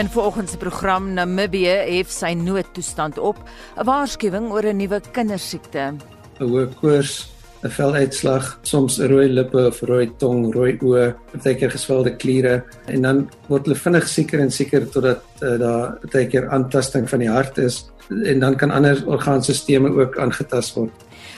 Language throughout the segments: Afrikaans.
In vanoggend se program Namibië hef sy noodtoestand op, 'n waarskuwing oor 'n nuwe kindersiekte. 'n Hoë koors, 'n veluitslag, soms rooi lippe of rooi tong, rooi oë, partykeer geswelde kliere en dan word hulle vinnig sieker en sieker totdat uh, daar partykeer aantasting van die hart is en dan kan ander orgaanstelsels ook aangetast word.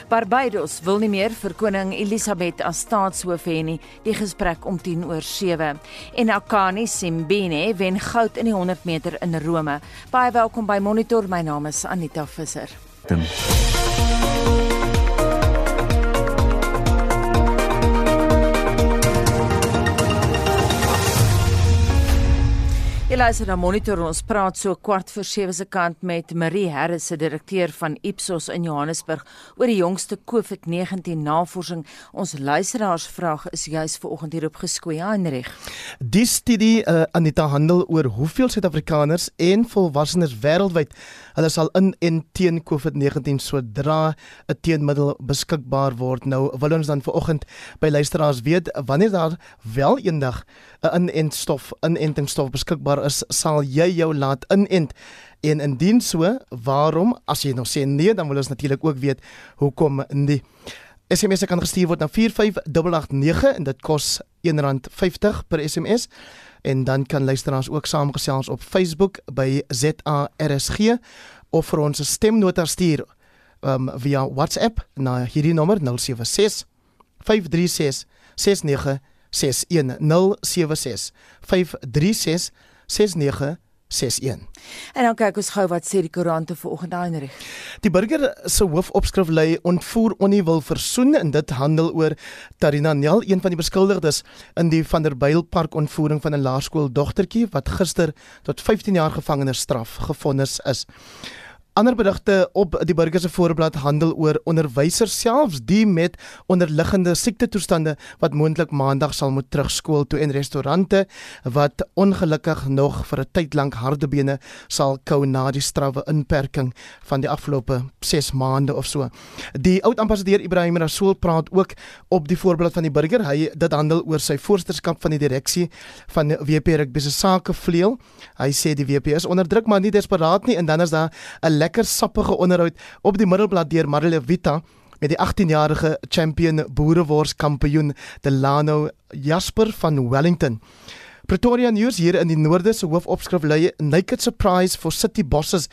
Barbados wil nie meer vir koning Elisabeth as staatshoof hê nie, die gesprek om 10 oor 7. En Akani Simbine wen goud in die 100 meter in Rome. Baie welkom by Monitor. My naam is Anita Visser. Tim. Luister na Monitor ons praat so kwart voor 7 se kant met Marie Harris se direkteur van Ipsos in Johannesburg oor die jongste COVID-19 navorsing. Ons luisteraarsvraag is juis vanoggend hier op geskoei Heinrich. Die studie uh, Anita handel oor hoeveel Suid-Afrikaners en volwassenes wêreldwyd hulle sal in en teen COVID-19 sodra 'n teenmiddel beskikbaar word. Nou wil ons dan vanoggend by luisteraars weet wanneer daar wel eendag 'n inentstof, inentingsstof beskikbaar is, sal jy jou laat inent. En indien so, waarom? As jy nog sê nee, dan wil ons natuurlik ook weet hoekom nie. SMS kan gestuur word na 45889 en dit kos R1.50 per SMS en dan kan luisteraars ook saamgesels op Facebook by ZARSG of vir ons 'n stemnota stuur um, via WhatsApp na hierdie nommer 076 536 6961 536 6961 61. En dan kyk ons gou wat sê die koerante vanoggend Heinrich. Die burger se hoofopskrif lê ontvoer onie wil versoen en dit handel oor Tarina Nel, een van die beskuldigdes in die Vanderbijlpark ontvoering van 'n laerskool dogtertjie wat gister tot 15 jaar gevangenisstraf gevonnis is. Ander berigte op die burger se voorblad handel oor onderwysers selfs die met onderliggende siektetoestande wat moontlik maandag sal moet terugskool toe en restaurante wat ongelukkig nog vir 'n tyd lank hardebene sal kou na die strawwe inperking van die afgelope 6 maande of so. Die oud ambassadeur Ibrahim Rasool praat ook op die voorblad van die burger. Hy dit handel oor sy voorsitterskap van die direksie van WP Rugby se sake vleuel. Hy sê die WP is onder druk maar nie desperaat nie en dan is daar 'n lekker sappige onderhoud op die middelblad deur Marile Vita met die 18-jarige champion boerewors kampioen Delano Jasper van Wellington. Pretoria News hier in die noorde se hoofopskrif lê naked surprise for city bosses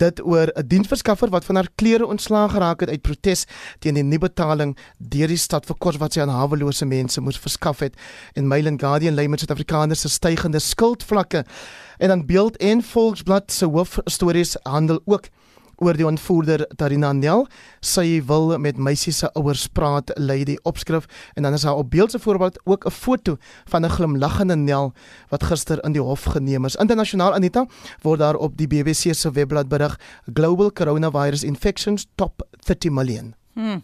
dit oor 'n diensverskaffer wat van haar klere ontslaag geraak het uit protes teen die nuwe betaling deur die stad vir kos wat sy aan hawelose mense moes verskaf het en Mail and Guardian lê met Suid-Afrikaners se stygende skuldvlakke en dan beeld en Volksblad se hoofstories handel ook oor die ontvoerder Tarina Nel. Sy wil met meisie se ouers praat, lei die opskrif en dan is daar op beeld se voorbeeld ook 'n foto van 'n glimlaggende Nel wat gister in die hof geneem is. Internasionaal Anita word daar op die BBC se webblad berig Global Coronavirus Infections Top 30 Million. Hmm.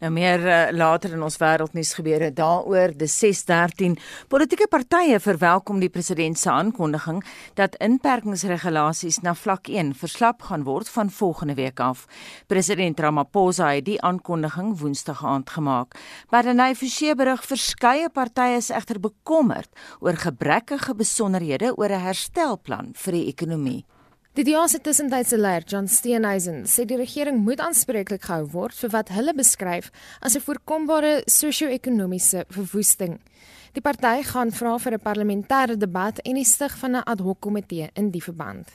Nou meer uh, later in ons wêreldnuus gebeure daaroor die 613 politieke partye verwelkom die president se aankondiging dat inperkingsregulasies na vlak 1 verslap gaan word van volgende week af. President Ramaphosa het die aankondiging Woensdag aand gemaak. Maar in 'n verseëberig verskeie partye is egter bekommerd oor gebrekkige besonderhede oor 'n herstelplan vir die ekonomie. Die DA se tussentydse leier, John Steenhuisen, sê die regering moet aanspreeklik gehou word vir wat hulle beskryf as 'n voorkombare sosio-ekonomiese verwoesting. Die party gaan vra vir 'n parlementêre debat en die stig van 'n ad hoc komitee in die verband.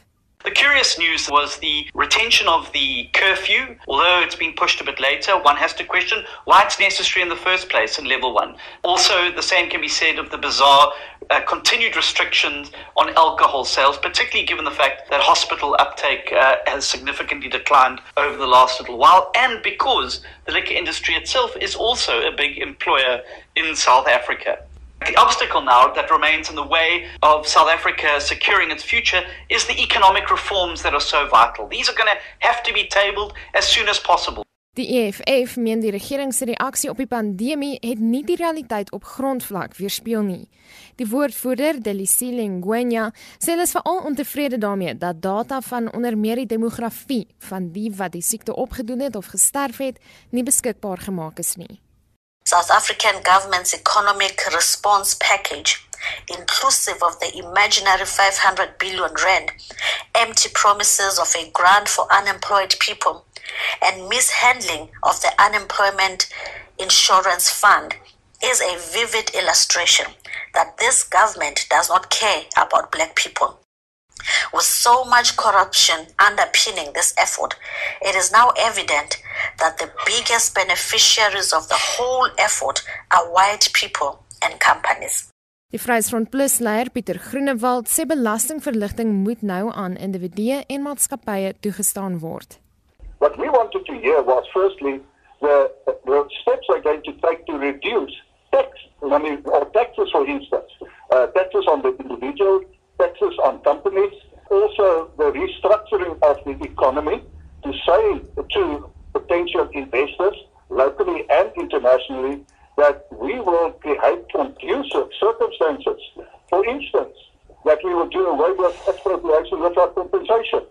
The curious news was the retention of the curfew. Although it's been pushed a bit later, one has to question why it's necessary in the first place in level one. Also, the same can be said of the bizarre uh, continued restrictions on alcohol sales, particularly given the fact that hospital uptake uh, has significantly declined over the last little while, and because the liquor industry itself is also a big employer in South Africa. The obstacle now that remains in the way of South Africa securing its future is the economic reforms that are so vital. These are going to have to be tabled as soon as possible. Die EFF meen die regering se reaksie op die pandemie het nie die realiteit op grondvlak weerspieël nie. Die woordvoerder, Delisile Ngwenya, sê hulle is veral ontevrede daarmee dat data van onder meer die demografie van die wat die siekte opgedoen het of gesterf het, nie beskikbaar gemaak is nie. South African government's economic response package, inclusive of the imaginary 500 billion rand, empty promises of a grant for unemployed people, and mishandling of the unemployment insurance fund is a vivid illustration that this government does not care about black people. With so much corruption underpinning this effort, it is now evident that the biggest beneficiaries of the whole effort are white people and companies. Die Vryheidsfront Plus leier Pieter Groenewald sê belastingverligting moet nou aan individue en maatskappye toegestaan word. What we wanted to hear was firstly the, the steps are going to take to reduce tax money or taxes for instance, uh, taxes on the individual, taxes on companies, also the restructuring of the economy to say to potential investors locally and internationally that we will create conducive circumstances. For instance, that we will do away with expropriation without compensation.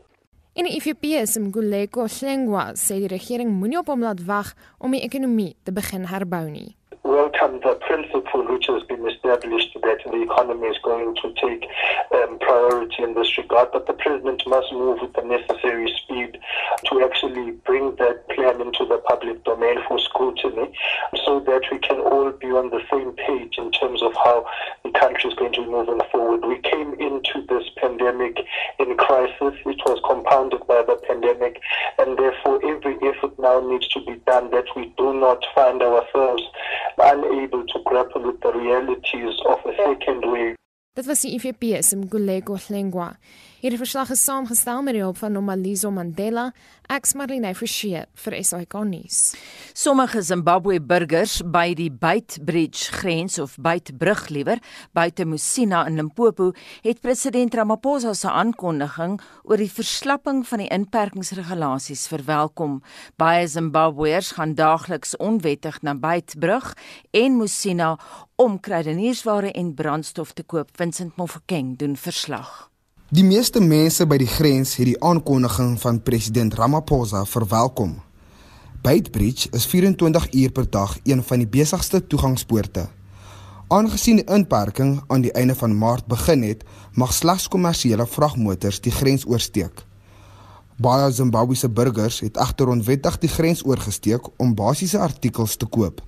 In die IFP se Mguleko Hlengwa sê die regering moenie op hom laat wag om die ekonomie te begin herbou nie. Welcome the principle which has been established that the economy is going to take um, priority in this regard, but the president must move with the necessary speed to actually bring that plan into the public domain for scrutiny so that we can all be on the same page in terms of how the country is going to be moving forward. We came into this pandemic in crisis, it was compounded by the pandemic, and therefore every now needs to be done that we do not find ourselves unable to grapple with the realities of a second wave. Dit was die IFP se Mguleko Hlengwa. Hierdie verslag is saamgestel met die hulp van Nomalizo Mandela, ek's Marlene Forsie vir SAK nuus. Sommige Zimbabwe burgers by die Beitbridge grens of Beitbrug liewer, buite Musina in Limpopo, het president Ramaphosa se aankondiging oor die verslapping van die inperkingsregulasies verwelkom. Baie Zimbabweërs gaan daagliks onwettig na Beitbrug en Musina om kruideniersware en brandstof te koop. Vincent Mofokeng doen verslag. Die meeste mense by die grens het die aankondiging van president Ramaphosa verwelkom. Beitbridge is 24 uur per dag een van die besigste toegangspoorte. Aangesien die inperking aan die einde van Maart begin het, mag slegs kommersiële vragmotors die grens oorsteek. Baie Zimbabwese burgers het agter onwettig die grens oorgesteek om basiese artikels te koop.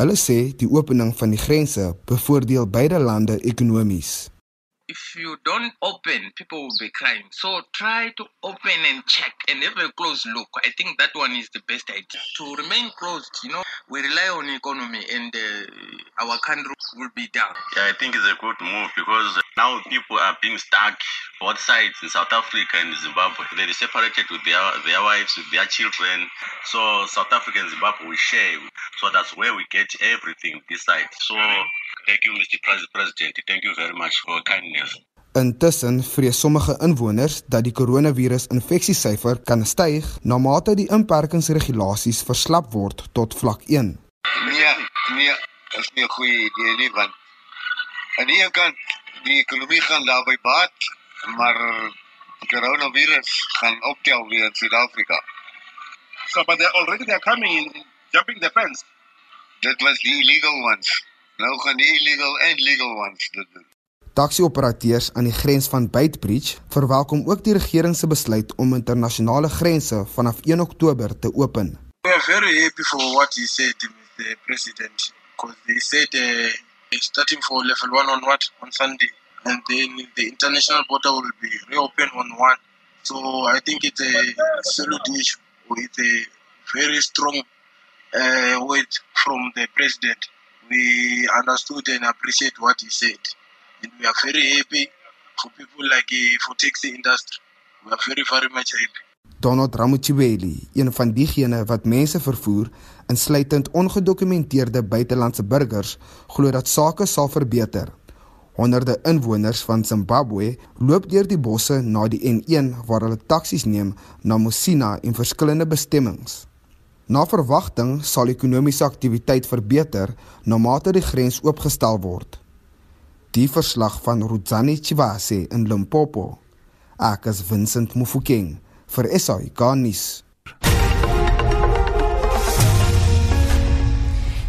Hulle sê die opening van die grense bevoordeel beide lande ekonomies. If you don't open, people will be crying. So try to open and check and have a close look. I think that one is the best idea. To remain closed, you know, we rely on economy and uh, our country will be down. Yeah, I think it's a good move because now people are being stuck both sides in South Africa and Zimbabwe. They're separated with their, their wives, with their children. So South Africa and Zimbabwe we share. So that's where we get everything this side. So thank you, Mr. President. Thank you very much for kindness. Intussen vrees sommige inwoners dat die koronavirus infeksiesyfer kan styg na mate die inperkingsregulasies verslap word tot vlak 1. Nee, nee, dit is nie 'n goeie idee nie want aan die een kant die ekonomie gaan daarby baat, maar die koronavirus gaan optel weer in Suid-Afrika. So but they already they're coming in jumping the fence. Dit was die illegal ones. Nou gaan die illegal and legal ones dit doen. Taxi-operateurs aan die grens van Beitbridge verwelkom ook die regering se besluit om internasionale grense vanaf 1 Oktober te open. We are very happy for what he said, the president, because they said uh, starting for level one on what on Sunday, and then the international border will be reopened on one. So I think it's a salute issue with a very strong uh, word from the president. We understood and appreciate what he said. and we are very happy for people like uh, for taxi industry. We are very very much happy. Donald Ramuchibeli, een van diegene wat mense vervoer, insluitend ongedokumenteerde buitelandse burgers, glo dat sake sal verbeter. Honderde inwoners van Zimbabwe loop deur die bosse na die N1 waar hulle taksies neem na Musina en verskillende bestemmings. Na verwagting sal ekonomiese aktiwiteit verbeter na mate die grens oopgestel word. Die verslag van Rudzani Chivase in Limpopo. Ek is Vincent Mufokeng vir SAI Garnis.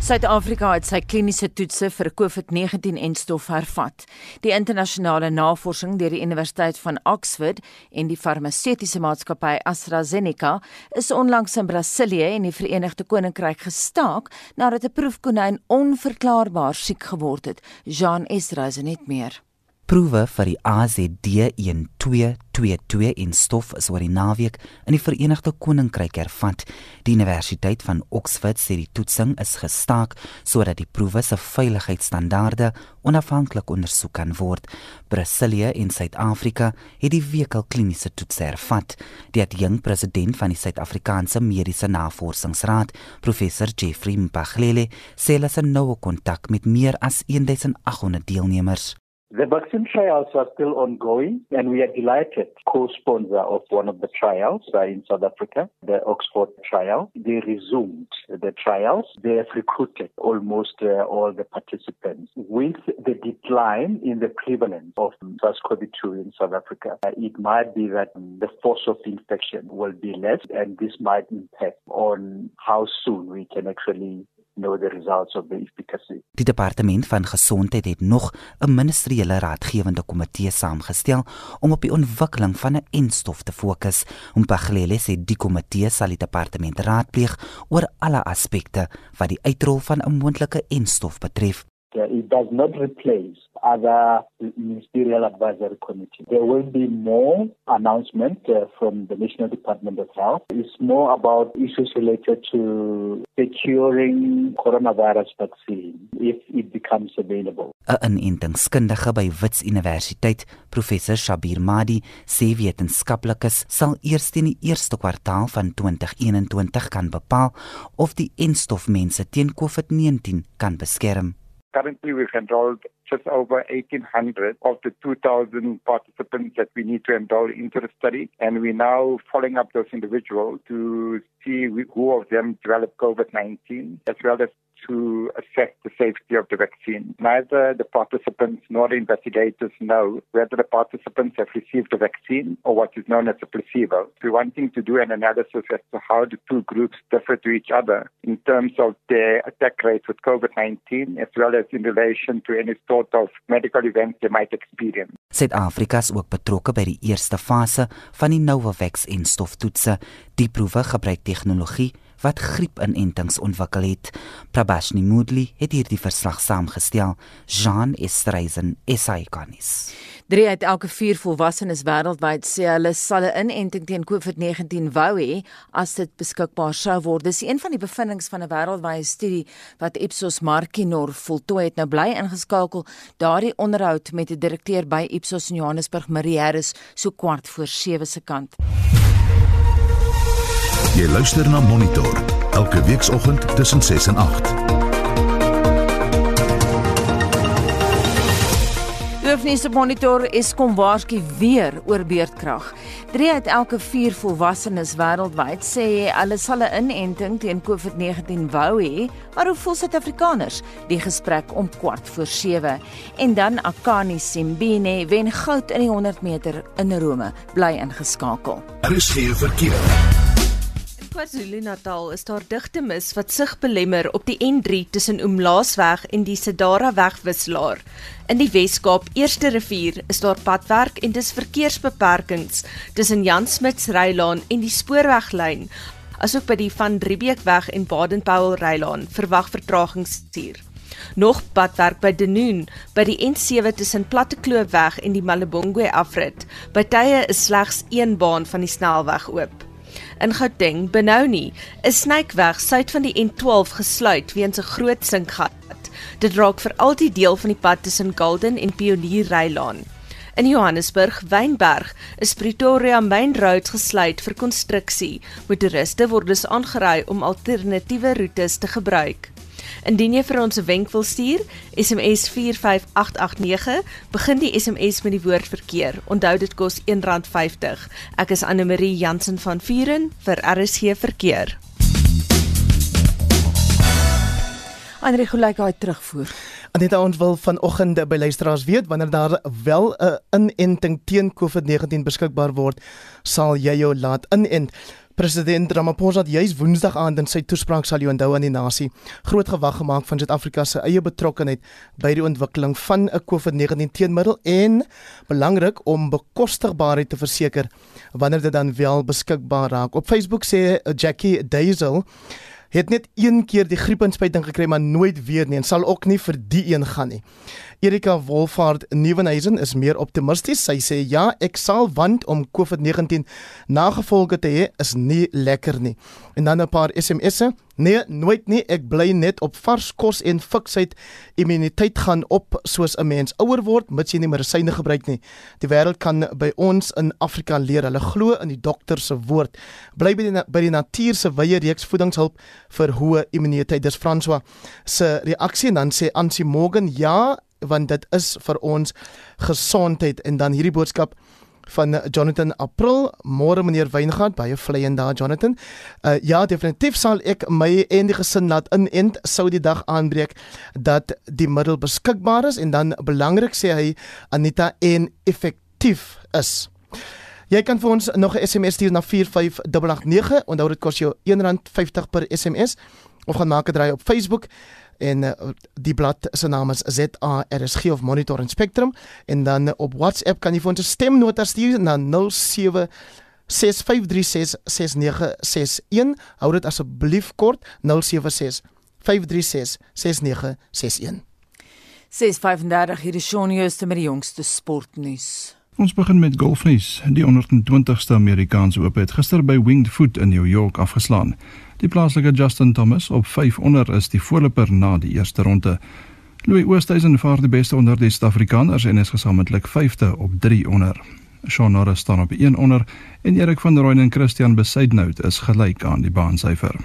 Suid-Afrika het sy kliniese toetse vir COVID-19-enstof hervat. Die internasionale navorsing deur die Universiteit van Oxford en die farmaseutiese maatskappy AstraZeneca is onlangs in Brasilië en die Verenigde Koninkryk gestaak nadat 'n proefkonyn onverklaarbaar siek geword het. Jean Esra is net meer. Proewe vir die AZD1222 in stof is oor die naweek in die Verenigde Koninkryk hervat. Die Universiteit van Oxford sê die toetsing is gestaak sodat die proewe se veiligheidsstandaarde onafhanklik ondersoek kan word. Brasilië en Suid-Afrika het die week al kliniese toetse hervat. Die adjunk president van die Suid-Afrikaanse Mediese Navorsingsraad, professor Jeffrey Mphaglele, sê hulle is in noue kontak met meer as 1800 deelnemers. The vaccine trials are still ongoing, and we are delighted. Co-sponsor of one of the trials in South Africa, the Oxford trial, they resumed the trials. They have recruited almost uh, all the participants. With the decline in the prevalence of SARS-CoV-2 in South Africa, uh, it might be that the force of infection will be less, and this might impact on how soon we can actually know the results of the efficacy. Die departement van gesondheid het nog 'n ministeriële raadgewende komitee saamgestel om op die ontwikkeling van 'n enstof te fokus. Om Paglele sê die komitee sal die departement raadpleeg oor alle aspekte wat die uitrol van 'n moontlike enstof betref. It does not replace other ministerial advisory committee. There will be more announcement uh, from the National Department of Health. It's more about issues related to securing coronavirus vaccine if it becomes available. 'n Inentingskundige by Wits Universiteit, professor Shabir Madi, sê wetenskaplikes sal eers in die eerste kwartaal van 2021 kan bepaal of die enstof mense teen COVID-19 kan beskerm. Currently, we've enrolled just over 1,800 of the 2,000 participants that we need to enroll into the study. And we're now following up those individuals to see who of them developed COVID-19, as well as to assess the safety of the vaccine. Neither the participants nor the investigators know whether the participants have received the vaccine or what is known as a placebo. We're wanting to do an analysis as to how the two groups differ to each other in terms of their attack rates with COVID-19 as well as in relation to any sort of medical events they might experience. Suid-Afrika is ook betrokke by die eerste fase van die Novavax en stoftoetse. Die proewe gebruik tegnologie wat griepinentings ontwikkel het. Prabashni Moodley het hierdie verslag saamgestel. Jean Estreisen, SAICanis. 3 uit elke 4 volwassenes wêreldwyd sê hulle sal 'n inenting teen COVID-19 wou hê as dit beskikbaar sou word. Dis een van die bevindinge van 'n wêreldwye studie wat Ipsos Markinor voltooi het. Nou bly ingeskakel daardie onderhoud met 'n direkteur by Ipsos in Johannesburg, Marie Harris, so kwart voor 7 se kant. Jy luister na Monitor elke weekoggend tussen 6 en 8. Hoofnuus op Monitor is kom waarsku weer oor beerdkrag. 3 uit elke 4 volwassenes wêreldwyd sê hulle sal 'n inenting teen COVID-19 wou hê, maar hoe voel Suid-Afrikaners? Die gesprek om kwart voor 7. En dan Akani Simbine wen goud in die 100 meter in Rome, bly ingeskakel. Daar is geen verkeer. KwaZulu-Natal is daar digte mis wat sig belemmer op die N3 tussen Umlaasweg en die Sedara wegwisselaar. In die Wes-Kaap, Eerste Rivier, is daar padwerk en dis verkeersbeperkings tussen Jan Smuts Rylaan en die spoorweglyn, asook by die Van Riebeekweg en Baden-Powell Rylaan verwag vertragings hier. Nog padwerk by Denoon by die N7 tussen Plattekloopweg en die Malebongwe afrit. By tye is slegs een baan van die snelweg oop. In Gauteng, Benoni, is Snykeweg suid van die N12 gesluit weens 'n groot sinkgat. Dit raak veral die deel van die pad tussen Golden en Pionier Rylaan. In Johannesburg, Wynberg, is Pretoria Main Road gesluit vir konstruksie. Motoriste word dus aangery om alternatiewe roetes te gebruik. Indien jy vir ons 'n wenk wil stuur, SMS 45889, begin die SMS met die woord verkeer. Onthou dit kos R1.50. Ek is Anne Marie Jansen van Vuren vir RSG verkeer. Andre Gelyke terugvoer. Aneta ons wil vanoggend by luisteraars weet wanneer daar wel 'n inenting teen COVID-19 beskikbaar word, sal jy jou laat inent. President Ramaphosa het juis Woensdag aand in sy toespraak sal jy onthou aan die nasie groot gewag gemaak van Suid-Afrika se eie betrokkeheid by die ontwikkeling van 'n COVID-19 teenmiddel en belangrik om bekostigbaarheid te verseker wanneer dit dan wel beskikbaar raak. Op Facebook sê Jackie Daisel het net een keer die griepinspuiting gekry maar nooit weer nie en sal ook nie vir die een gaan nie. Erika Wolfhard Nieuwenhuizen is meer optimisties. Sy sê ja, ek sal want om COVID-19 nagevolge te hê is nie lekker nie. En dan 'n paar SMS'e. Nee, nooit nie. Ek bly net op vars kos en fiksheid. Immuniteit gaan op soos 'n mens ouer word, mits jy nie medisyne gebruik nie. Die wêreld kan by ons in Afrika leer. Hulle glo in die dokter se woord. Bly by die by die natuur se wye reeks voedingshulp vir hoë immuniteit. Dis François se reaksie en dan sê Ansie Morgan ja, want dit is vir ons gesondheid en dan hierdie boodskap van Jonathan April, môre meneer Weingart, baie vlei en daar Jonathan. Uh ja, definitief sal ek my en die gesin laat inent sou die dag aanbreek dat die middel beskikbaar is en dan belangrik sê hy Anita en effektief is. Jy kan vir ons nog 'n SMS stuur na 45889. Onthou dit kos jou R1.50 per SMS of gaan maak 'n draai op Facebook en uh, die blad se naam is ZARSG of Monitor en Spectrum en dan uh, op WhatsApp kan jy vir ons 'n stemnota stuur na 07 65366961 hou dit asseblief kort 076 5366961 635 hier is Shaun Jooste met die jongste sportnuus Ons begin met golfnuus. Die 120ste Amerikaanse Ope het gister by Winged Foot in New York afgeslaan. Die plaaslike Justin Thomas op 5 onder is die voorloper na die eerste ronde. Louis Oosthuizen vaar die beste onder die Suid-Afrikaners en is gesamentlik 5de op 3 onder. Shaun Norris staan op 1 onder en Erik van Rooyen en Christian Besaidnout is gelyk aan die baansyfer.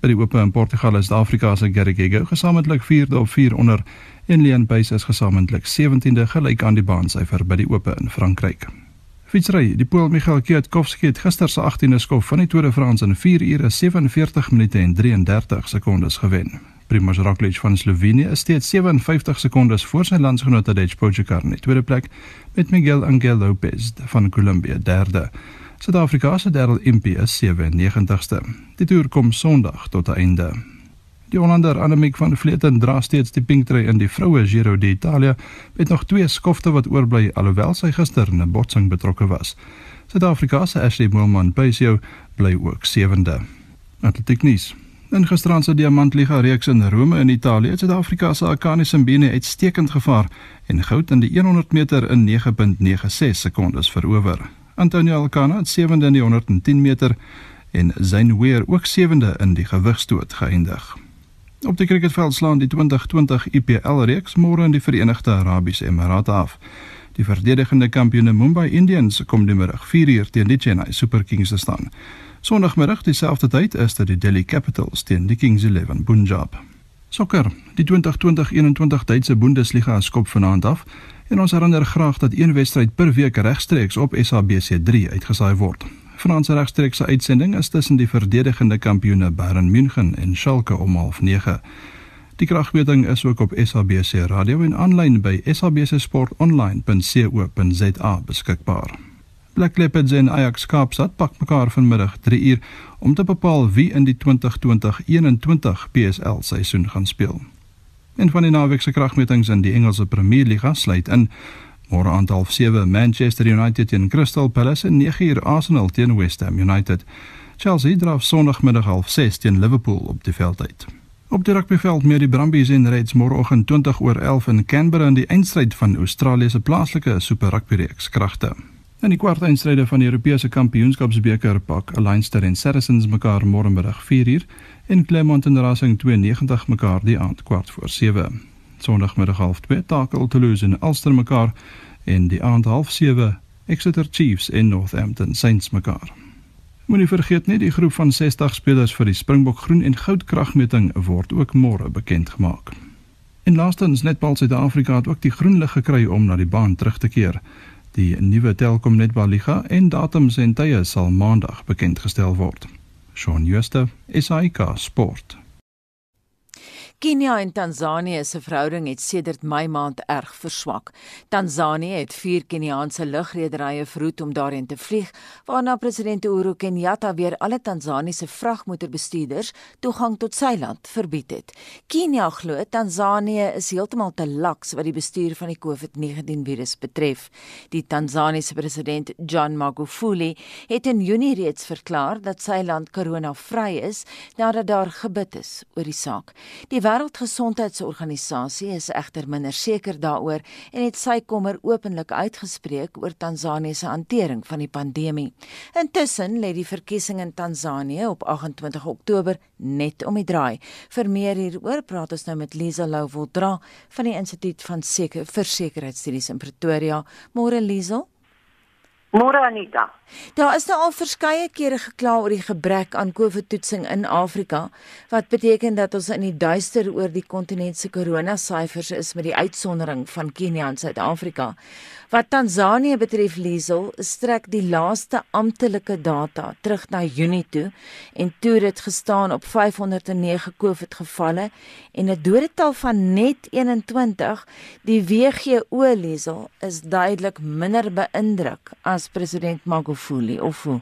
By die Ope in Portugal is Suid-Afrika se Gary Gego gesamentlik 4de op 4 onder en Leon Buys is gesamentlik 17de gelyk aan die baansyfer by die Ope in Frankryk. Fietsry, die Pool Michael Kwiatkowski het gister se 18de skof van die Tour de France in 4 ure 47 minute en 33 sekondes gewen. Primož Roglič van Slovenië is steeds 57 sekondes voor sy landsgenoot Tadej Pogačar in die tweede plek met Miguel Angel Lopez van Colombia derde. Suid-Afrika se Darryl Impey is 97ste. Die toer kom Sondag tot 'n einde. Die Hollander Annemiek van Vleuten dra steeds die pinktrui in die vroue Giro d'Italia met nog twee skofte wat oorbly alhoewel sy gister in 'n botsing betrokke was. Suid-Afrika se Ashley Moolman-Paisio bly ook sewende. Atletiek nuus. In gisterand se Diamantliga reeks in Rome in Italië het Suid-Afrika se Akani Simbine uitstekend gevaar en goud in die 100 meter in 9.96 sekondes verower. Antonio Alcana het sewende in die 110 meter en Zayn Weir ook sewende in die gewigstoot geëindig. Op die cricketveld slaan die 2020 IPL reeks môre in die Verenigde Arabiese Emirate af. Die verdedigende kampioene Mumbai Indians kom die middag 4uur teen die Chennai Super Kings te staan. Sondagmiddag dieselfde tyd is dit die Delhi Capitals teen die Kings 11 Punjab. Sokker, die 2020-21 Duitse Bundesliga skop vanaand af en ons herinner graag dat een wedstryd per week regstreeks op SABC3 uitgesaai word. Franse regstreekse uitsending is tussen die verdedigende kampioene Bayern München en Schalke om 09:30. Die kragmeting is ook op SABC Radio en aanlyn by sabcsportonline.co.za beskikbaar. Black Leopards en Ajax Kaapstad pak mekaar vanmiddag 3 uur om te bepaal wie in die 2020-21 PSL seisoen gaan speel. En van die naweek se kragmetings in die Engelse Premier Liga sluit in Môre aand half 7 Manchester United teen Crystal Palace en 9uur Arsenal teen West Ham United. Chelsea draf Sondagmiddag half 6 teen Liverpool op die veld uit. Op die rugbyveld meer die Brumbies en Reds môreoggend 20 oor 11 in Canberra in die eindstryd van Australië se plaaslike Super Rugby reeks kragte. In die kwart eindstryde van die Europese Kampioenskapsbeker pak Leinster en Saracens mekaar môremiddag 4uur en Clermont en Racing 92 mekaar die aand kwart voor 7. Sondagmiddag half 2 takel Toulouse en Ulster mekaar en die aand half 7 Exeter Chiefs en Northampton Saints mekaar. Moenie vergeet nie die groep van 60 spelers vir die Springbok groen en goud kragmeting word ook môre bekend gemaak. En laastens Netball Suid-Afrika het ook die groen lig gekry om na die baan terug te keer. Die nuwe Telkom Netball Liga en datums en tye sal maandag bekend gestel word. Shaun Schuster, SAK Sport. Kenia en Tansanië se verhouding het sedert Mei maand erg verswak. Tansanië het vier Keniaanse lugrederye verhoed om daarin te vlieg, waarna president Uhuru Kenyatta weer alle Tansaniese vragmotorbestuurders toegang tot sy land verbied het. Kenia glo Tansanië is heeltemal te laks wat die bestuur van die COVID-19 virus betref. Die Tansaniese president John Magufuli het in Junie reeds verklaar dat sy land korona-vry is nadat daar gebid is oor die saak. Die Wêreldgesondheidsorganisasie is egter minder seker daaroor en het sy kommer openlik uitgespreek oor Tansanië se hantering van die pandemie. Intussen lê die verkiesing in Tansanië op 28 Oktober net om die draai. Vir meer hieroor praat ons nou met Lisa Louwodra van die Instituut van Seker Versekeringsstudies in Pretoria. Môre Lisa. Môre Anita. Daar is nou al verskeie kere gekla oor die gebrek aan COVID-toetsing in Afrika, wat beteken dat ons in die duister oor die kontinent se koronasyfers is met die uitsondering van Kenia en Suid-Afrika. Wat Tansanië betref, Liesel, strek die laaste amptelike data terug na Junie toe en toe dit gestaan op 509 COVID gevalle en 'n dodetal van net 21. Die WGO Liesel is duidelik minder beïndruk as president Magufuli of hoe?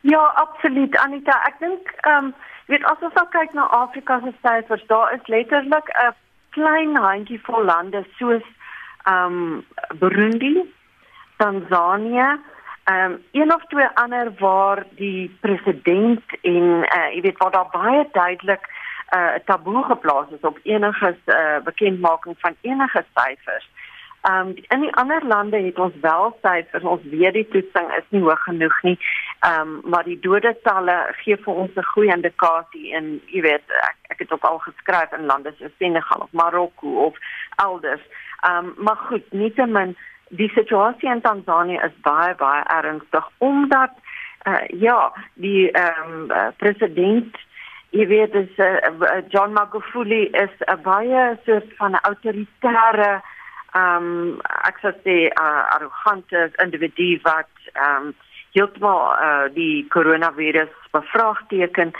Ja, absoluut Anita. Ek dink ehm um, weet as ons nou kyk na Afrika se syfers, daar is letterlik 'n klein handjievol lande soos um Burundi, Tanzanië, um een of twee ander waar die president en uh, jy weet waar daar baie duidelik 'n uh, taboe geplaas is op enige uh, bekendmaking van enige syfers. Um in die ander lande het ons wel syfers, ons weet die toetsing is nie hoog genoeg nie. Um maar die dodetalle gee vir ons 'n goeie indikasie en jy weet ek, ek het ook al geskryf in lande soos Senegal of Marokko of elders. Ehm um, maar goed, nietemin die situasie in Tansanië is baie baie ernstig omdat uh, ja, die ehm um, uh, president jy weet is uh, John Magufuli is 'n baie soort van 'n autoritaire ehm um, ek sou sê uh, arrogante individu wat um, heeltemal uh, die coronavirus bevraagteken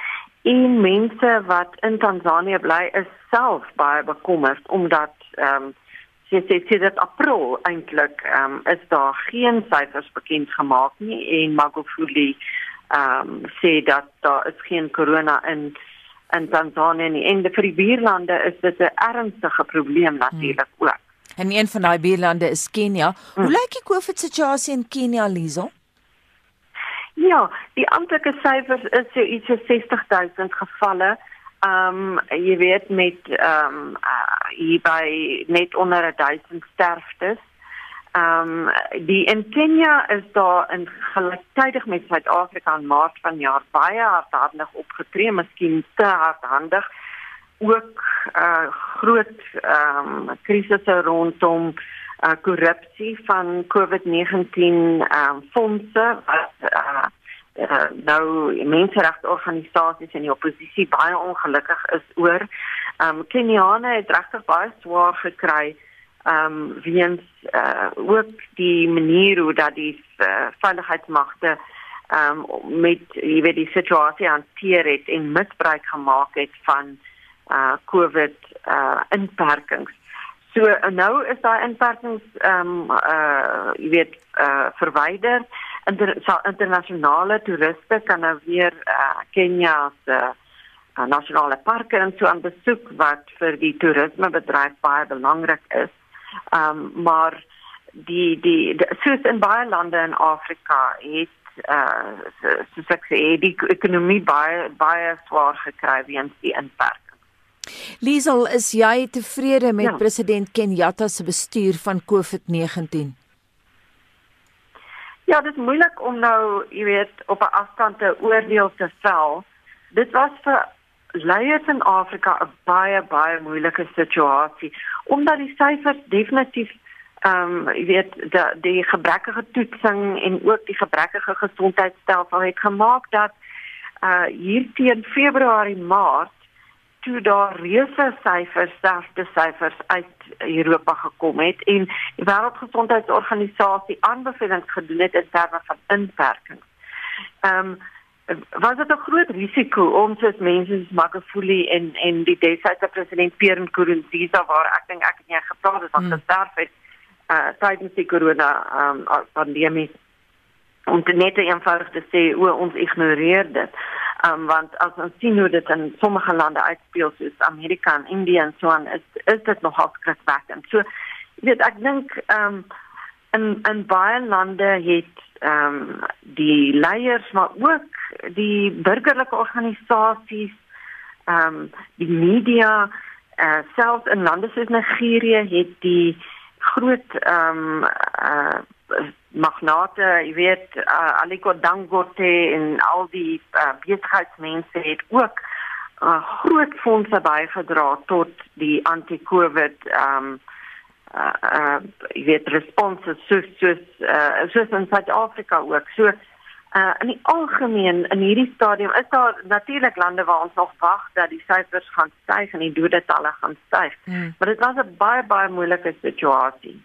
en mense wat in Tansanië bly is self baie bekommerd omdat ehm um, sê sê dat april eintlik ehm um, is daar geen syfers bekend gemaak nie en Magufuli ehm um, sê dat daar is geen corona in in Tanzanië nie. En vir die buurlande is dit 'n ernstige probleem natuurlik hmm. ook. En een van daai buurlande is Kenia. Hmm. Hoe lyk die COVID situasie in Kenia, Lizo? Ja, die amptelike syfers is so iets so 60000 gevalle. Ehm um, jy weet met ehm um, hier by net onder 1000 sterftes. Ehm um, die in Kenia is daar in gelyktydig met Suid-Afrika in Maart vanjaar baie hardhandig opgetree, miskien te hardhandig. Ook uh groot ehm um, krisisse rondom uh korrupsie van COVID-19 ehm um, fondse wat uh uh, nou menseregorganisasies en die oppositie baie ongelukkig is oor. Ehm um, Keniane het regtig baie swaar gekry ehm um, weens uh, ook die manier hoe dat die uh, veiligheidsmagte ehm um, met jy weet die situasie hanteer het en misbruik gemaak het van uh COVID uh inperkings. So nou is daai inperkings ehm um, uh jy weet uh verwyder inter, internasionale toeriste kan nou weer uh, Kenia se uh, nasionale parke en so aan besoek wat vir die toerismebedryf baie belangrik is. Ehm um, maar die die, die soos in baie lande in Afrika het uh soos ek sê die ekonomie baie baie swaar gekry weens die inperking. Liesel, is jy tevrede met ja. president Kenyatta se bestuur van COVID-19? Ja, dit is moeilik om nou, jy weet, op 'n afstand te oordeel te vel. Dit was vir leiers in Afrika 'n baie baie moeilike situasie omdat die syfers definitief ehm um, jy weet die die gebrekkige toetsing en ook die gebrekkige gesondheidstelsel het gemaak dat uh hier teen Februarie Maart toe daar reuse syfers, sterfte syfers uit Europa gekom het en die Wêreldgesondheidsorganisasie aanbevelings gedoen het in terme van inperking. Ehm um, was dit 'n groot risiko om soos mense soos Magufuli en en die desitydse president Pierre Nkurunziza waar ek dink ek het nie gepraat het van hmm. gesterf het uh tydens die corona um, pandemie om dit net eenvoudig te sê o ons ignoreer dit. Um want as ons sien hoe dit in sommige lande uitspeel soos Amerika en India en so aan is is dit nogal skrikwekkend. So weet ek dink um in in baie lande het ehm um, die leiers maar ook die burgerlike organisasies ehm um, die media uh, selfs in lande soos Nigerië het die groot ehm um, uh, magnate, jy weet, uh, Aliko Dangote en al die uh, besigheidsmense het ook uh, groot fondse bygedra tot die anti-COVID ehm um, uh uh jy weet responses soos soos uh soos in Suid-Afrika ook. So uh in die algemeen in hierdie stadium is daar natuurlik lande waar ons nog wag dat die syfers gaan styg en die dodetalle gaan styg. Hmm. Maar dit was 'n baie baie moeilike situasie.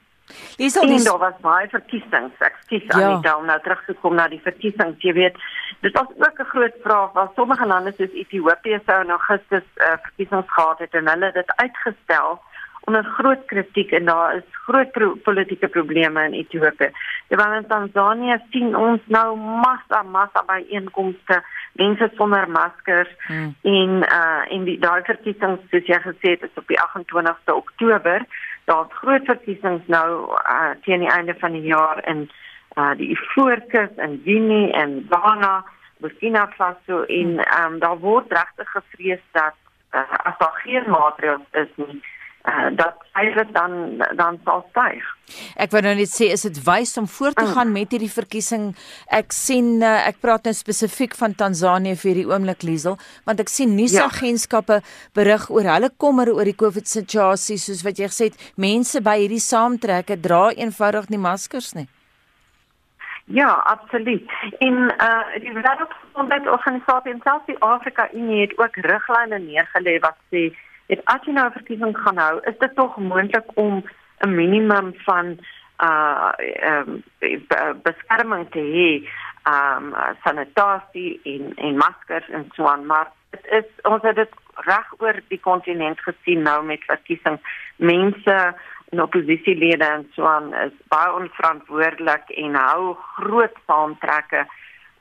Dis al dis was baie verkiesings. Ek kies aan ja. die down nou terug te kom na die verkiesings. Jy weet, dit was ook 'n groot vraag waar sommige lande soos Ethiopië sou in Augustus uh, verkiesings gehad het en hulle dit uitgestel onder groot kritiek en daar is groot pro politieke probleme in Ethiopië. Terwyl in Tanzanië sien ons nou massa massa byeenkomste, mense sonder maskers hmm. en uh in die daai verkiesings soos jy gesê het is op die 28ste Oktober. Daar's groot verkiesings nou uh teen die einde van die jaar in uh die Ivoorkus in Guinea en Ghana, Burkina Faso en um daar word regtig gevrees dat uh, as daar geen maatreëls is nie uh, dat syre dan dan sal styg. Ek wou nou net sê is dit wys om voort te mm. gaan met hierdie verkiesing. Ek sien uh, ek praat nou spesifiek van Tansanië vir hierdie oomblik Liesel, want ek sien nuusagentskappe ja. berig oor hulle kommer oor die COVID situasie soos wat jy gesê het, mense by hierdie saamtrekke dra eenvoudig nie maskers nie. Ja, absoluut. En uh die Wêreldgesondheidsorganisasie in Suid-Afrika het ook riglyne neergelê wat sê het as jy nou 'n verkiesing gaan hou, is dit tog moontlik om 'n minimum van uh um, beskerming te hê, um sanitasie en en maskers en so aan, maar dit is ons het dit reg oor die kontinent gesien nou met verkiesing. Mense en oppositielede en so aan is baie onverantwoordelik en hou groot saamtrekke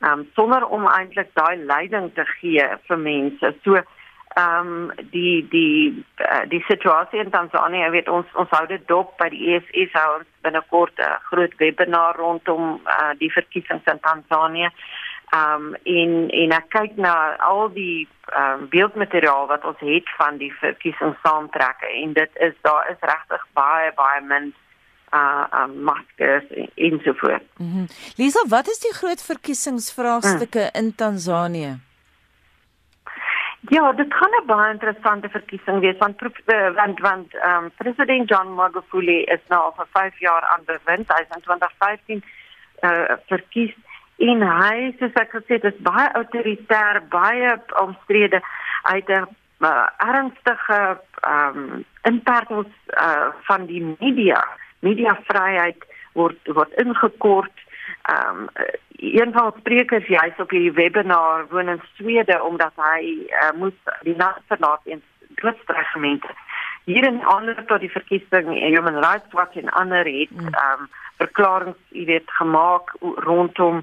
um sonder om eintlik daai leiding te gee vir mense. So ehm um, die die uh, die situasie in Tansanië weet ons ons hou dit dop by die EFF hou ons binnekort 'n groot webinar rondom uh, die verkiesings in Tansanië. Ehm um, en en ek kyk na al die ehm um, beeldmateriaal wat ons het van die verkiesings saamtrekke en dit is daar is regtig baie baie min uh um, maskers en so voort. Mm -hmm. Lisa, wat is die groot verkiesingsvraagstukke mm. in Tansanië? Ja, dit kan 'n baie interessante verkiesing wees want eh, want want um, president John Magufuli is nou vir 5 jaar aan bewind. Hy is in 2015 eh uh, verkies en hy soos ek gesê het, is baie autoritair, baie omstrede. Hy het 'n uh, ernstige ehm um, inperkings eh uh, van die media. Mediavryheid word word ingekort ehm um, een van die sprekers juis op hierdie webinar woon in Swede omdat hy uh, moes die land verlaat in drugsregimente. Hier in ander tot die verkiesing en Human Rights Watch en ander het mm. ehm um, verklaringe, jy weet, gemaak rondom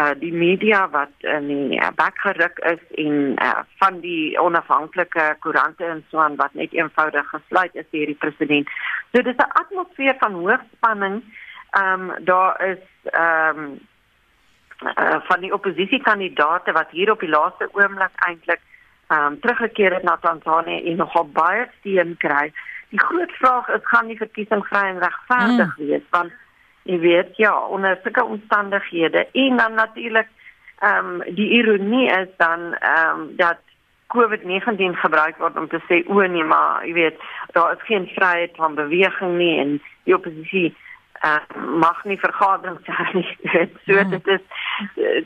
uh die media wat in die uh, bakgeruk is en uh, van die onafhanklike koerante en so aan wat net eenvoudig gesluit is deur die president. So dis 'n atmosfeer van hoogspanning ehm um, daar is ehm um, uh, van die oppositiekandidaate wat hier op die laaste oomblik eintlik ehm um, teruggekeer het na Tansanië en nogal baie steun kry. Die groot vraag is gaan die verkiesing vry en regverdig mm. wees want jy weet ja onder sulke omstandighede en dan natuurlik ehm um, die ironie is dan ehm um, dat COVID-19 gebruik word om te sê o nee maar jy weet daar is geen vryheid van beweging nie en die oppositie uh, mag nie vergaderings hê nie. so hmm. dit is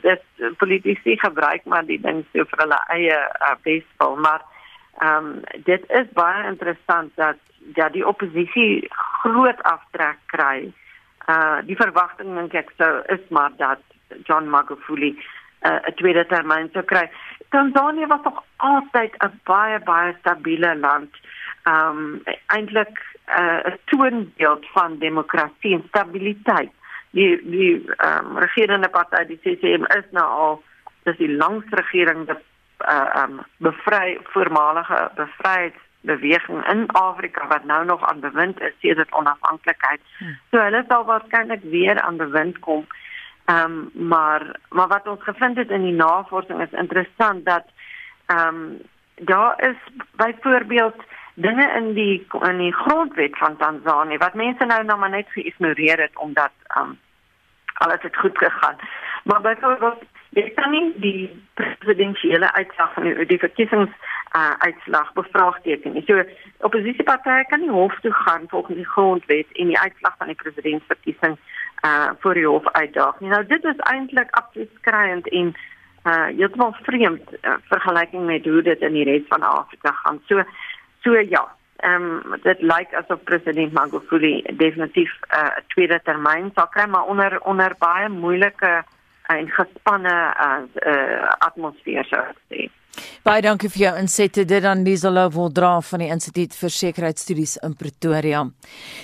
dit politici gebruik maar die ding so vir hulle eie uh, beswil, maar ehm um, dit is baie interessant dat ja die oppositie groot aftrek kry. Uh die verwagting dink ek sou is maar dat John Magufuli uh, 'n tweede termyn sou kry. Tanzanië was nog altyd 'n baie baie stabiele land. Ehm um, eintlik uh, 'n uh, toonbeeld van demokrasie en stabiliteit. Die die ehm um, regerende party die CCM is nou al dis die langste regering wat uh, ehm um, bevry voormalige bevryheidsbeweging in Afrika wat nou nog aan bewind is sedert onafhanklikheid. Hmm. So hulle sal waarskynlik weer aan bewind kom. Ehm um, maar maar wat ons gevind het in die navorsing is interessant dat ehm um, daar is byvoorbeeld dinge in die in die grondwet van Tanzanië wat mense nou nog maar net geïgnoreer het omdat um, alles het goed gegaan. Maar byvoorbeeld jy kan nie die presidentsiële uitslag van die, die verkiesings uh, uitslag bevraagteken nie. So oppositiepartye kan nie hof toe gaan volgens die grondwet en die uitslag van die presidentsverkiesing uh vir die hof uitdaag. Nou dit is eintlik absoluut skreiend en uh heeltemal vreemd uh, vergelyking met hoe dit in die res van Afrika gaan. So so ja, ehm um, dit lyk asof president Magufuli definitief 'n uh, tweede termyn sal kry maar onder onder baie moeilike en gespanne uh, uh, atmosfeer sou ek sê. Baie dankie vir jou insette dit aan Liesela Woldra van die Instituut vir Sekuriteitsstudies in Pretoria.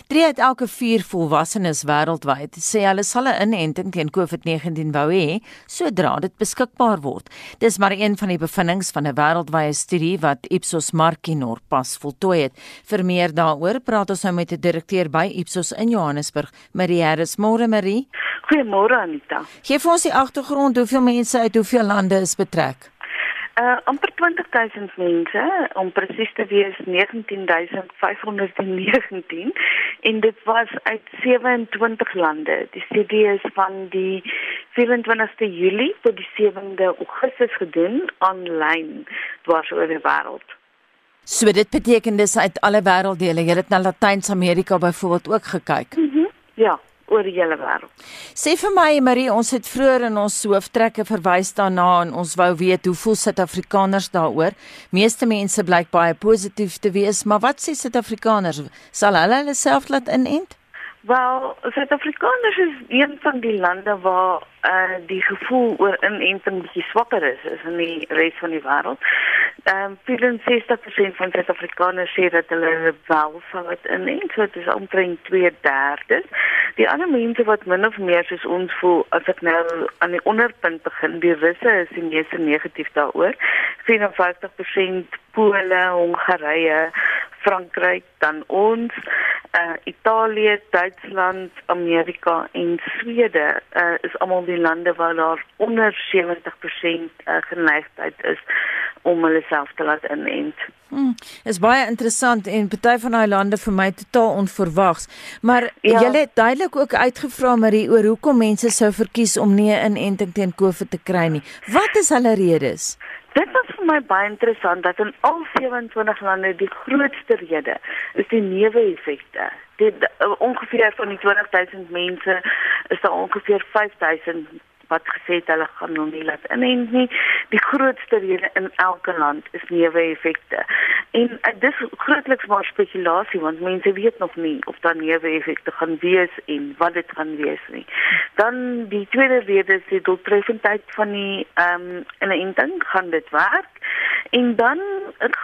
3 uit elke 4 volwassenes wêreldwyd sê hulle sal 'n inenting teen COVID-19 wou hê sodra dit beskikbaar word. Dis maar een van die bevindinge van 'n wêreldwye studie wat Ipsos Markinor pas voltooi het. Vir meer daaroor praat ons nou met 'n direkteur by Ipsos in Johannesburg, Marie Harris. Môre Marie. Goeiemôre Anita. Geef ons die agtergrond hoeveel mense uit hoeveel lande is betrek. Uh amper 20000 mense, om presies te wees 19519 en dit was uit 27 lande. Die studie is van die 24ste Julie tot die 7de Augustus gedoen aanlyn dwars oor die wêreld. So dit beteken dis uit alle wêrelddele. Jy het na Latyn-Amerika byvoorbeeld ook gekyk. Mm ja oor die hele wêreld. Sê vir my Marie, ons het vroeër in ons hooftrekke verwys daarna en ons wou weet hoe voel Suid-Afrikaners daaroor. Meeste mense blyk baie positief te wees, maar wat sê Suid-Afrikaners? Sal hulle hulle self laat inent? Wel, Suid-Afrikaners is een van die lande waar uh die gevoel oor inenting bietjie swakker is as in die res van die wêreld. Ehm um, 64% van Suid-Afrikaners sê dat hulle wel sal dit inent, so dit is omtrent 2/3. Die ander mense wat min of meer soos ons voel as ek nou aan die onderpunt begin, die russe is die meeste negatief daaroor. 54% Pole, Hongarye, Frankryk, dan ons uh Italië, Duitsland, Amerika en Swede uh is almal die lande waar daar onder 70% uh, geneigtheid is om hulle self te laat inent. Hmm, is baie interessant en party van daai lande vir my totaal onverwags. Maar ja. jy het duidelik ook uitgevra Marie oor hoekom mense sou verkies om nie 'n inenting teen COVID te kry nie. Wat is hulle redes? Dit was vir my baie interessant dat in al 27 lande die grootste rede is die neeweffekte. Dit ongeveer van die 20000 mense is daar ongeveer 5000 wat gesê het hulle gaan nog nie laat inent nie. Die grootste rede in elke land is neeweffekte. En uh, dis grootliks maar spekulasie want mense weet nog nie of daar neeweffekte gaan wees en wat dit gaan wees nie. Dan die tweede rede is die doeltreffendheid van die ehm um, inenting gaan dit werk. En dan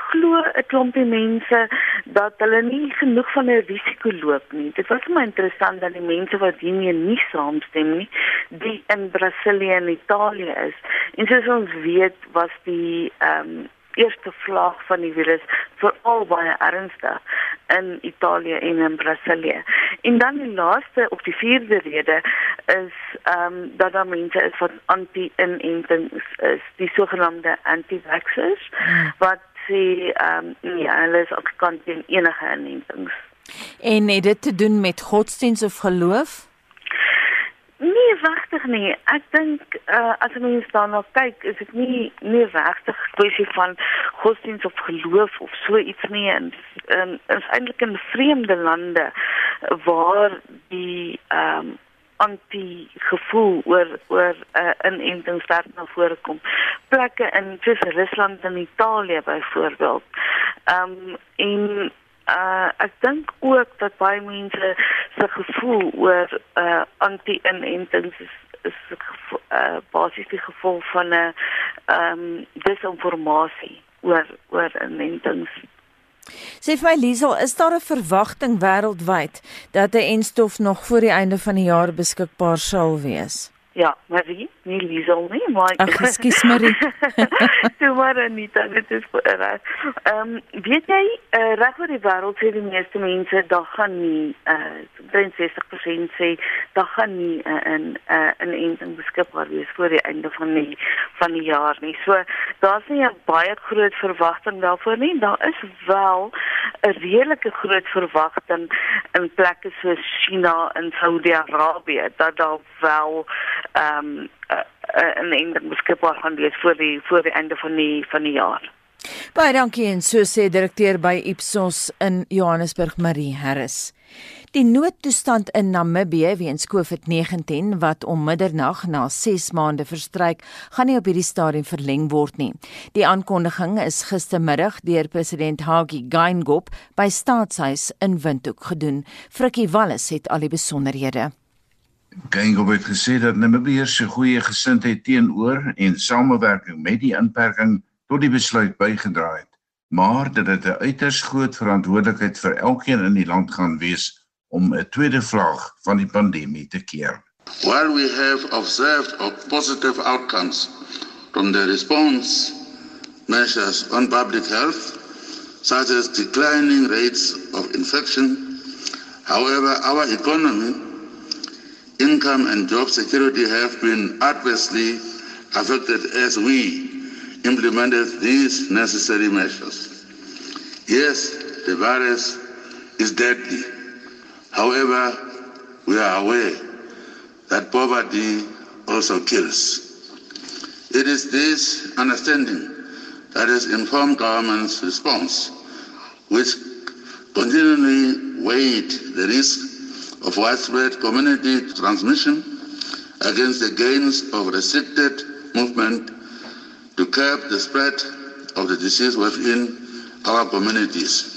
glo 'n klompie mense dat hulle nie genoeg van 'n risiko loop nie. Dit was my interessant dat die mense wat hiermee nie saamstem nie, die in Brasilië en Italië is. En soos ons weet, was die ehm um, eerste vlaag van die virus veral baie ernstig in Italië en in Brasilië. En dan die laaste of die vierde rede is ehm um, dat daar mense is wat anti-inenting is, die sogenaamde anti-vaxxers hmm. wat sê ehm um, ja, hulle is ook kan teen enige inentings. En het dit te doen met godsdienst of geloof? Nee, regtig nie. Ek dink uh, as mens daarna kyk, is dit nie nie regtig kwessie van godsdienst of geloof of so iets nie. En um, is eintlik in vreemde lande waar die ehm um, anti gevoel oor oor 'n uh, inenting sterk na vore kom. Plekke in soos Rusland en Italië byvoorbeeld. Ehm um, en uh ek dink ook dat baie mense se gevoel oor uh anti-inentings is is uh basies die gevolg van 'n ehm um, disinformasie oor oor inentings. Sê vir my Liesel, is daar 'n verwagting wêreldwyd dat 'n enstof nog voor die einde van die jaar beskikbaar sal wees? Ja, Marie, nie Liesel nie, maar Ag, ekskuus Marie. Toe maar nie, dit is reg. Ehm weet jy, uh, reg oor die wêreld sê die meeste mense dat gaan nie uh 63% sê dat gaan nie uh, in 'n uh, in enting beskikbaar wees voor die einde van die van die jaar nie. So daar's nie 'n baie groot verwagting daarvoor nie. Daar is wel 'n redelike groot verwagting in plekke soos China en Saudi-Arabië dat daar wel ehm um, uh, uh, en enting beskikbaar gaan wees voor die voor die einde van die van die jaar. Baie dankie en so sê direkteur by Ipsos in Johannesburg Marie Harris. Die noodtoestand in Namibië weens COVID-19 wat om middernag na 6 maande verstryk, gaan nie op hierdie stadium verleng word nie. Die aankondiging is gistermiddag deur president Hage Geingob by Staatshuis in Windhoek gedoen. Frikkie Wallis het al die besonderhede. Geingob het gesê dat Namibië se goeie gesindheid teenoor en samewerking met die inperking tot die besluit bygedra het, maar dat dit 'n uiters groot verantwoordelikheid vir elkeen in die land gaan wees om 'n tweede vlaag van die pandemie te keer. While we have observed of positive outcomes from the response measures on public health, such as declining rates of infection, however, our economy, income and job security have been adversely affected as we implemented these necessary measures. Yes, the virus is deadly. However, we are aware that poverty also kills. It is this understanding that has informed government's response, which continually weighed the risk of widespread community transmission against the gains of restricted movement to curb the spread of the disease within our communities.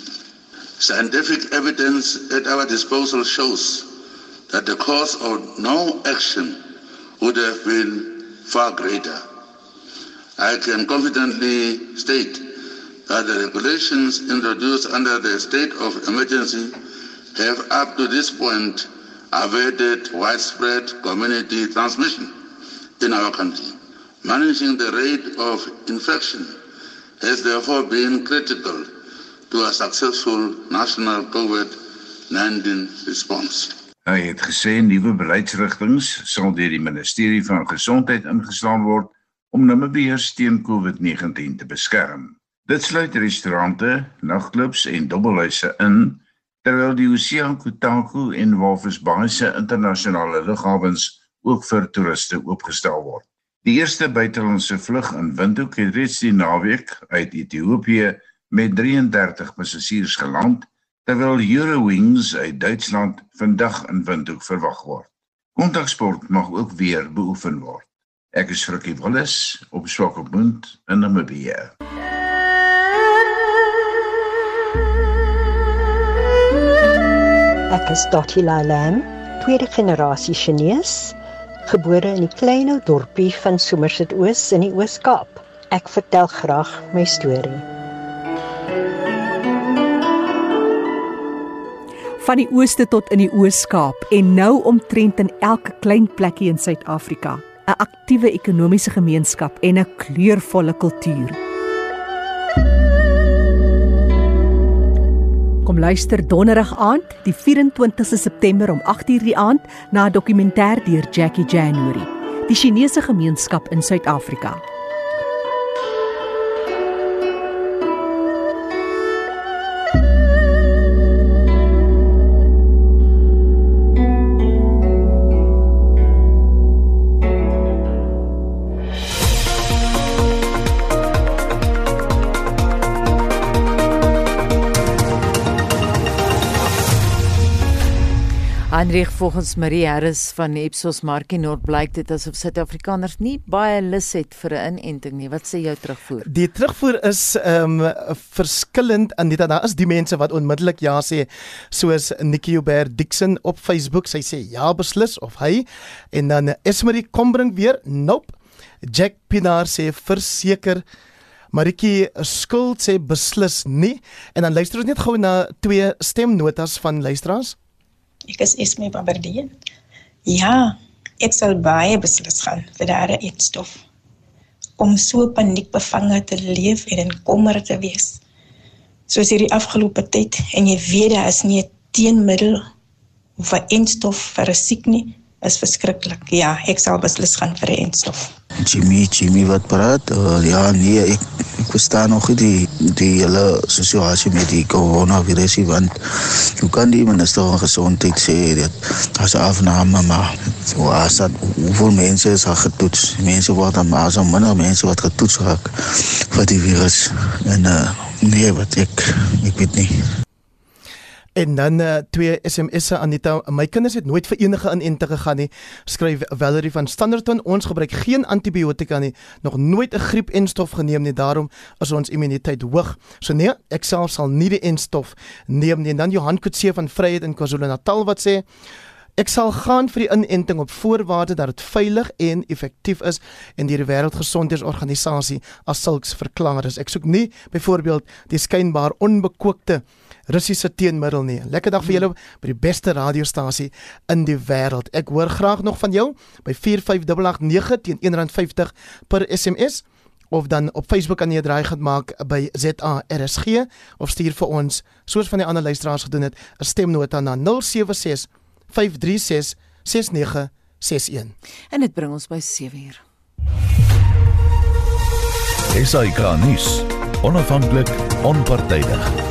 Scientific evidence at our disposal shows that the cost of no action would have been far greater. I can confidently state that the regulations introduced under the state of emergency have up to this point averted widespread community transmission in our country. Managing the rate of infection has therefore been critical to a successful national COVID-19 response. Hy het gesê nuwe beleidsrigtinge sal deur die Ministerie van Gesondheid ingeslaan word om Namibiërs teen COVID-19 te beskerm. Dit sluit restaurante, nagklubs en dobbelhuise in, terwyl die Oseaan Kotaku en Walvis Bay se internasionale lughawens ook vir toeriste oopgestel word. Die eerste buitelandse vlug in Windhoek het reeds die naweek uit Ethiopië met 33 passasiers geland terwyl Eurowings uit Duitsland vandag in Windhoek verwag word. Kontaksport mag ook weer beoefen word. Ek is Frikkie Wallis op Swakopmund in Namibië. Ek is Dottie Lam, tweede generasie Chinese, gebore in die klein ou dorpie van Somerset Oos in die Oos-Kaap. Ek vertel graag my storie. van die ooste tot in die Oos-Kaap en nou omtrent in elke klein plekkie in Suid-Afrika, 'n aktiewe ekonomiese gemeenskap en 'n kleurvolle kultuur. Kom luister donderdag aand, die 24ste September om 8:00 die aand na 'n dokumentêr deur Jackie January, die Chinese gemeenskap in Suid-Afrika. Heinrich volgens Marie Harris van Ipsos Markie Noord blyk dit asof Suid-Afrikaners nie baie lus het vir 'n inenting nie. Wat sê jou terugvoer? Die terugvoer is ehm um, verskillend en dit daar is die mense wat onmiddellik ja sê soos Nikki Hubert Dixon op Facebook, sy sê ja beslis of hy en dan Esmerie Kombring weer nope. Jack Pinaar sê verseker Maritjie skuld sê beslis nie en dan luister ons net gou na twee stemnotas van luisteraars. Ek is Esme Babardie. Ja, ek sal baie beslis gaan vir daardie eetstof. Om so paniekbevange te leef en in kommer te wees. Soos hierdie afgelope tyd en jy weet daar is nie 'n teenmiddel of 'n eetstof vir 'n siek nie is verskriklik. Ja, ek sal beslis gaan vir 'n eetstof. Jimmy, Jimmy wat praat? Uh, ja, nee, ek ek verstaan nog nie die die hele situasie met die coronavirus want hoe kan die minister van gesondheid sê dat as afname maar was dat hoeveel mense is al getoets? Mense word dan maar so minder mense wat getoets raak vir die virus en uh, nee, wat ek ek weet nie. En dan uh, twee SMS'e Anita, my kinders het nooit vir enige inenting gegaan nie. Skryf Valerie van Standerton, ons gebruik geen antibiotika nie, nog nooit 'n griep-enstof geneem nie, daarom is ons immuniteit hoog. So nee, ek self sal nie die enstof neem nie. En dan Johan Kutse van Vryheid in KwaZulu-Natal wat sê Ek sal gaan vir die inenting op voorwaarde dat dit veilig en effektief is en deur die Wêreldgesondheidsorganisasie as sulks verklaar is. Ek soek nie byvoorbeeld die skynbaar onbekookte Russiese teenmiddel nie. Lekker dag vir julle by die beste radiostasie in die wêreld. Ek hoor graag nog van jou by 45889 teen R1.50 per SMS of dan op Facebook kan jy draai gaan maak by ZARSG of stuur vir ons soos van die ander luisteraars gedoen het 'n stemnota na 076 536 6961. En dit bring ons by 7 uur. SAK nuus. Onafhanklik, onpartydig.